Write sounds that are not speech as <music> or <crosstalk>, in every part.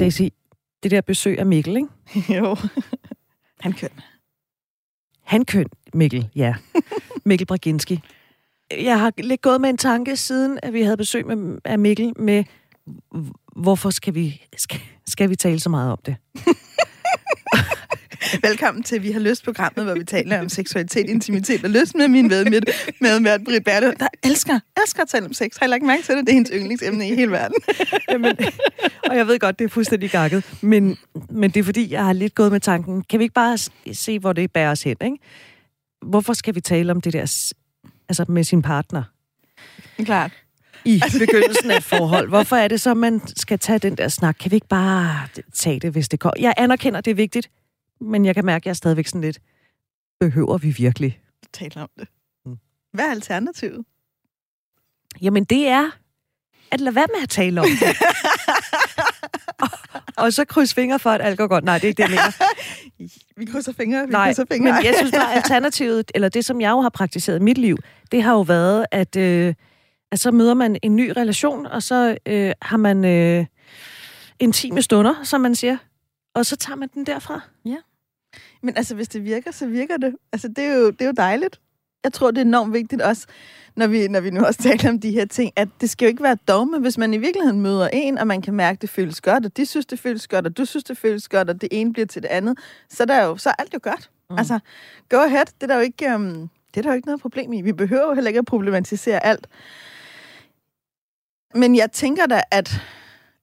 Daisy, det der besøg af Mikkel, ikke? <laughs> jo. Han køn. Han køn, Mikkel, ja. <laughs> Mikkel Braginski. Jeg har lidt gået med en tanke, siden at vi havde besøg med, af Mikkel, med hvorfor skal vi, skal, skal vi tale så meget om det? <laughs> Velkommen til Vi har lyst programmet, hvor vi taler om seksualitet, intimitet og lyst med min ved med, med, med Britt Bertel, der elsker, elsker at tale om sex. Har I lagt mærke til det? Det er hendes yndlingsemne i hele verden. <laughs> Jamen, og jeg ved godt, det er fuldstændig gakket, men, men det er fordi, jeg har lidt gået med tanken, kan vi ikke bare se, hvor det bærer os hen, ikke? Hvorfor skal vi tale om det der altså med sin partner? Klart i begyndelsen af et forhold. Hvorfor er det så, man skal tage den der snak? Kan vi ikke bare tage det, hvis det kommer? Jeg anerkender, det er vigtigt, men jeg kan mærke, at jeg er stadigvæk sådan lidt, behøver vi virkelig? Tale om det. Mm. Hvad er alternativet? Jamen, det er at lade være med at tale om det. <laughs> og, og så kryds fingre for, at alt går godt. Nej, det er ikke det, jeg mener. <laughs> vi krydser fingre, vi Nej, krydser fingre. men jeg synes bare, alternativet, eller det, som jeg jo har praktiseret i mit liv, det har jo været, at, øh, at så møder man en ny relation, og så øh, har man øh, intime stunder, som man siger, og så tager man den derfra. Ja. Men altså, hvis det virker, så virker det. Altså, det er jo, det er jo dejligt. Jeg tror, det er enormt vigtigt også, når vi, når vi nu også <laughs> taler om de her ting, at det skal jo ikke være dogme, hvis man i virkeligheden møder en, og man kan mærke, at det føles godt, og de synes, det føles godt, og du synes, det føles godt, og det ene bliver til det andet, så, der er, jo, så er alt jo godt. Mm. Altså, go ahead. Det er der jo ikke, um, det er der jo ikke noget problem i. Vi behøver jo heller ikke at problematisere alt. Men jeg tænker da, at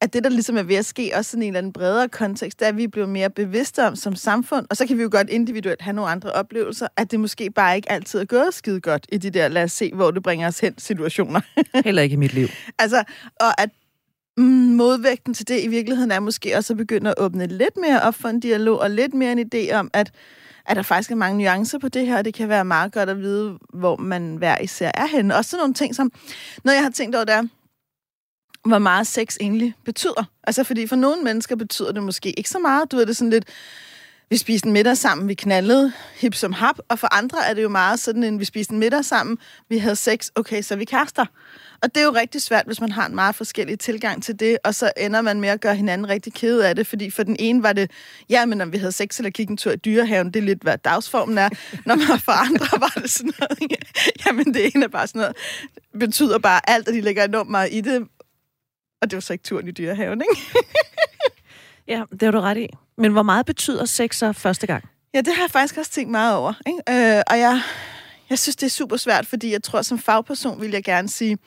at det, der ligesom er ved at ske, også sådan en eller anden bredere kontekst, det er, at vi er blevet mere bevidste om som samfund, og så kan vi jo godt individuelt have nogle andre oplevelser, at det måske bare ikke altid er gået skide godt i de der, lad os se, hvor det bringer os hen situationer. <laughs> Heller ikke i mit liv. altså, og at mm, modvægten til det i virkeligheden er måske også at begynde at åbne lidt mere op for en dialog, og lidt mere en idé om, at at der faktisk er mange nuancer på det her, og det kan være meget godt at vide, hvor man hver især er henne. Også sådan nogle ting, som noget jeg har tænkt over, der hvor meget sex egentlig betyder. Altså, fordi for nogle mennesker betyder det måske ikke så meget. Du ved, det er sådan lidt, vi spiste en middag sammen, vi knaldede hip som hap, og for andre er det jo meget sådan en, vi spiste en middag sammen, vi havde sex, okay, så vi kaster. Og det er jo rigtig svært, hvis man har en meget forskellig tilgang til det, og så ender man med at gøre hinanden rigtig ked af det, fordi for den ene var det, ja, men om vi havde sex eller gik en tur i dyrehaven, det er lidt, hvad dagsformen er. Når man for andre var det sådan noget, <laughs> jamen det ene er bare sådan noget, betyder bare alt, og de lægger enormt meget i det, og det var så ikke turen i dyrehaven, ikke? <laughs> ja, det har du ret i. Men hvor meget betyder sex så første gang? Ja, det har jeg faktisk også tænkt meget over. Ikke? Øh, og jeg, jeg synes, det er super svært, fordi jeg tror, som fagperson vil jeg gerne sige,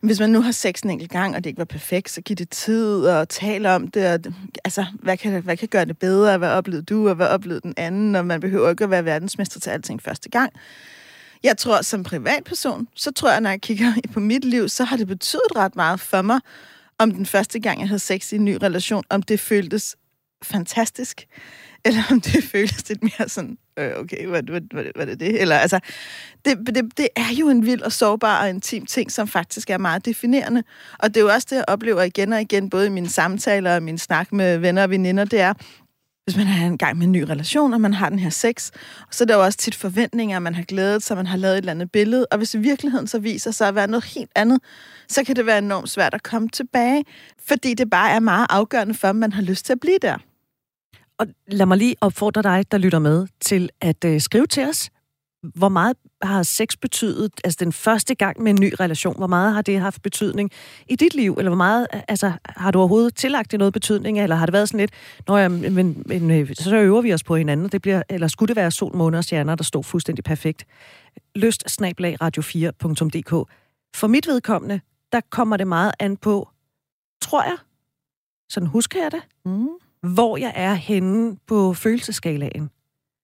hvis man nu har sex en enkelt gang, og det ikke var perfekt, så giv det tid og tale om det. Og, altså, hvad kan, hvad kan gøre det bedre? Hvad oplevede du, og hvad oplevede den anden? Og man behøver ikke at være verdensmester til alting første gang. Jeg tror, som privatperson, så tror jeg, når jeg kigger <laughs> på mit liv, så har det betydet ret meget for mig, om den første gang, jeg havde sex i en ny relation, om det føltes fantastisk, <laughs> eller om det <laughs> føltes lidt mere sådan, øh, okay, hvad, hvad, hvad, hvad er det? Eller, altså, det, det, det er jo en vild og sårbar og intim ting, som faktisk er meget definerende. Og det er jo også det, jeg oplever igen og igen, både i mine samtaler og min snak med venner og veninder, det er, hvis man er en gang med en ny relation, og man har den her sex, så er der jo også tit forventninger, man har glædet sig, man har lavet et eller andet billede, og hvis i virkeligheden så viser sig at være noget helt andet, så kan det være enormt svært at komme tilbage, fordi det bare er meget afgørende for, om man har lyst til at blive der. Og lad mig lige opfordre dig, der lytter med, til at øh, skrive til os, hvor meget har sex betydet, altså den første gang med en ny relation, hvor meget har det haft betydning i dit liv, eller hvor meget, altså har du overhovedet tillagt det noget betydning, eller har det været sådan lidt, når jeg, men, men, øh, så øver vi os på hinanden, det bliver, eller skulle det være sol, måne og stjerner, der stod fuldstændig perfekt? Lyst snablag radio4.dk. For mit vedkommende, der kommer det meget an på, tror jeg, sådan husker jeg det, mm. hvor jeg er henne på følelseskalaen.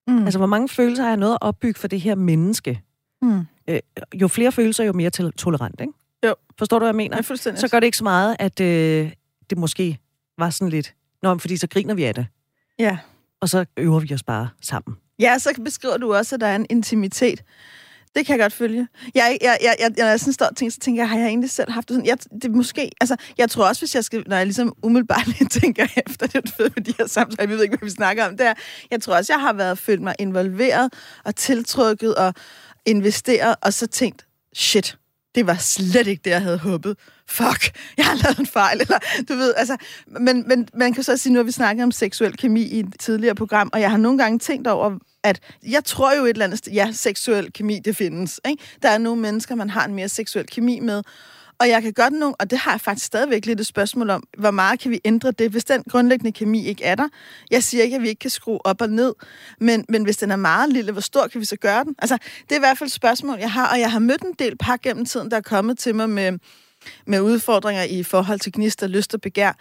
Mm. Altså, hvor mange følelser har jeg noget at opbygge for det her menneske? Mm. Øh, jo flere følelser, jo mere tolerant, ikke? Jo. Forstår du, hvad jeg mener? Ja, så gør det ikke så meget, at øh, det måske var sådan lidt... Nå, fordi så griner vi af det. Ja. Og så øver vi os bare sammen. Ja, så beskriver du også, at der er en intimitet. Det kan jeg godt følge. Jeg, jeg, jeg, jeg, når jeg sådan står og tænker, så tænker jeg, har jeg egentlig selv haft det sådan? Jeg, det måske, altså, jeg tror også, hvis jeg skal, når jeg ligesom umiddelbart <laughs> tænker efter, det er med de her samtaler, vi ved ikke, hvad vi snakker om, det er, jeg tror også, jeg har været følt mig involveret og tiltrykket og investeret, og så tænkt, shit, det var slet ikke det, jeg havde håbet. Fuck, jeg har lavet en fejl. Eller, du ved, altså, men, men man kan så sige, nu har vi snakket om seksuel kemi i et tidligere program, og jeg har nogle gange tænkt over, at jeg tror jo et eller andet sted, ja, seksuel kemi, det findes. Ikke? Der er nogle mennesker, man har en mere seksuel kemi med, og jeg kan godt nu, og det har jeg faktisk stadigvæk lidt et spørgsmål om, hvor meget kan vi ændre det, hvis den grundlæggende kemi ikke er der? Jeg siger ikke, at vi ikke kan skrue op og ned, men, men hvis den er meget lille, hvor stor kan vi så gøre den? Altså, det er i hvert fald et spørgsmål, jeg har, og jeg har mødt en del par gennem tiden, der er kommet til mig med, med udfordringer i forhold til gnister, lyst og begær,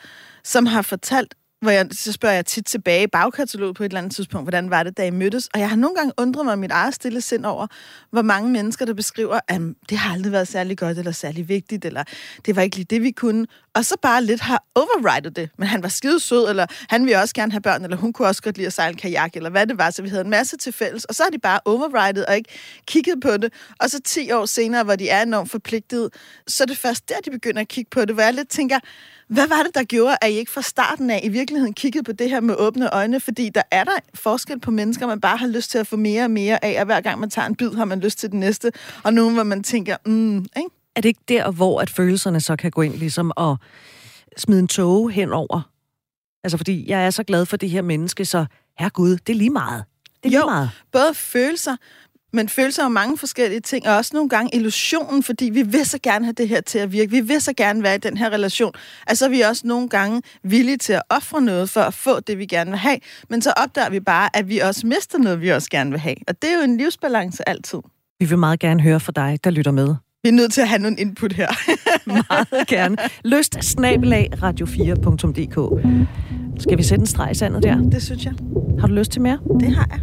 som har fortalt, hvor jeg, så spørger jeg tit tilbage i bagkataloget på et eller andet tidspunkt, hvordan var det, da I mødtes? Og jeg har nogle gange undret mig mit eget stille sind over, hvor mange mennesker, der beskriver, at det har aldrig været særlig godt eller særlig vigtigt, eller det var ikke lige det, vi kunne. Og så bare lidt har overridet det. Men han var skide sød, eller han ville også gerne have børn, eller hun kunne også godt lide at sejle kajak, eller hvad det var. Så vi havde en masse til fælles. Og så har de bare overridet og ikke kigget på det. Og så 10 år senere, hvor de er enormt forpligtet, så er det først der, de begynder at kigge på det, hvor jeg lidt tænker, hvad var det, der gjorde, at I ikke fra starten af i virkeligheden kiggede på det her med åbne øjne? Fordi der er der forskel på mennesker, man bare har lyst til at få mere og mere af, og hver gang man tager en bid, har man lyst til den næste. Og nogen, hvor man tænker, mm, ikke? Er det ikke der, hvor at følelserne så kan gå ind ligesom og smide en tog henover? Altså, fordi jeg er så glad for det her menneske, så herregud, det er lige meget. Det er jo, lige meget. både følelser, men følelser er mange forskellige ting, og også nogle gange illusionen, fordi vi vil så gerne have det her til at virke. Vi vil så gerne være i den her relation. Altså, vi er også nogle gange villige til at ofre noget for at få det, vi gerne vil have. Men så opdager vi bare, at vi også mister noget, vi også gerne vil have. Og det er jo en livsbalance altid. Vi vil meget gerne høre fra dig, der lytter med. Vi er nødt til at have nogle input her. <laughs> meget gerne. Lyst snabelag radio4.dk. Skal vi sætte en streg i sandet der? Det synes jeg. Har du lyst til mere? Det har jeg.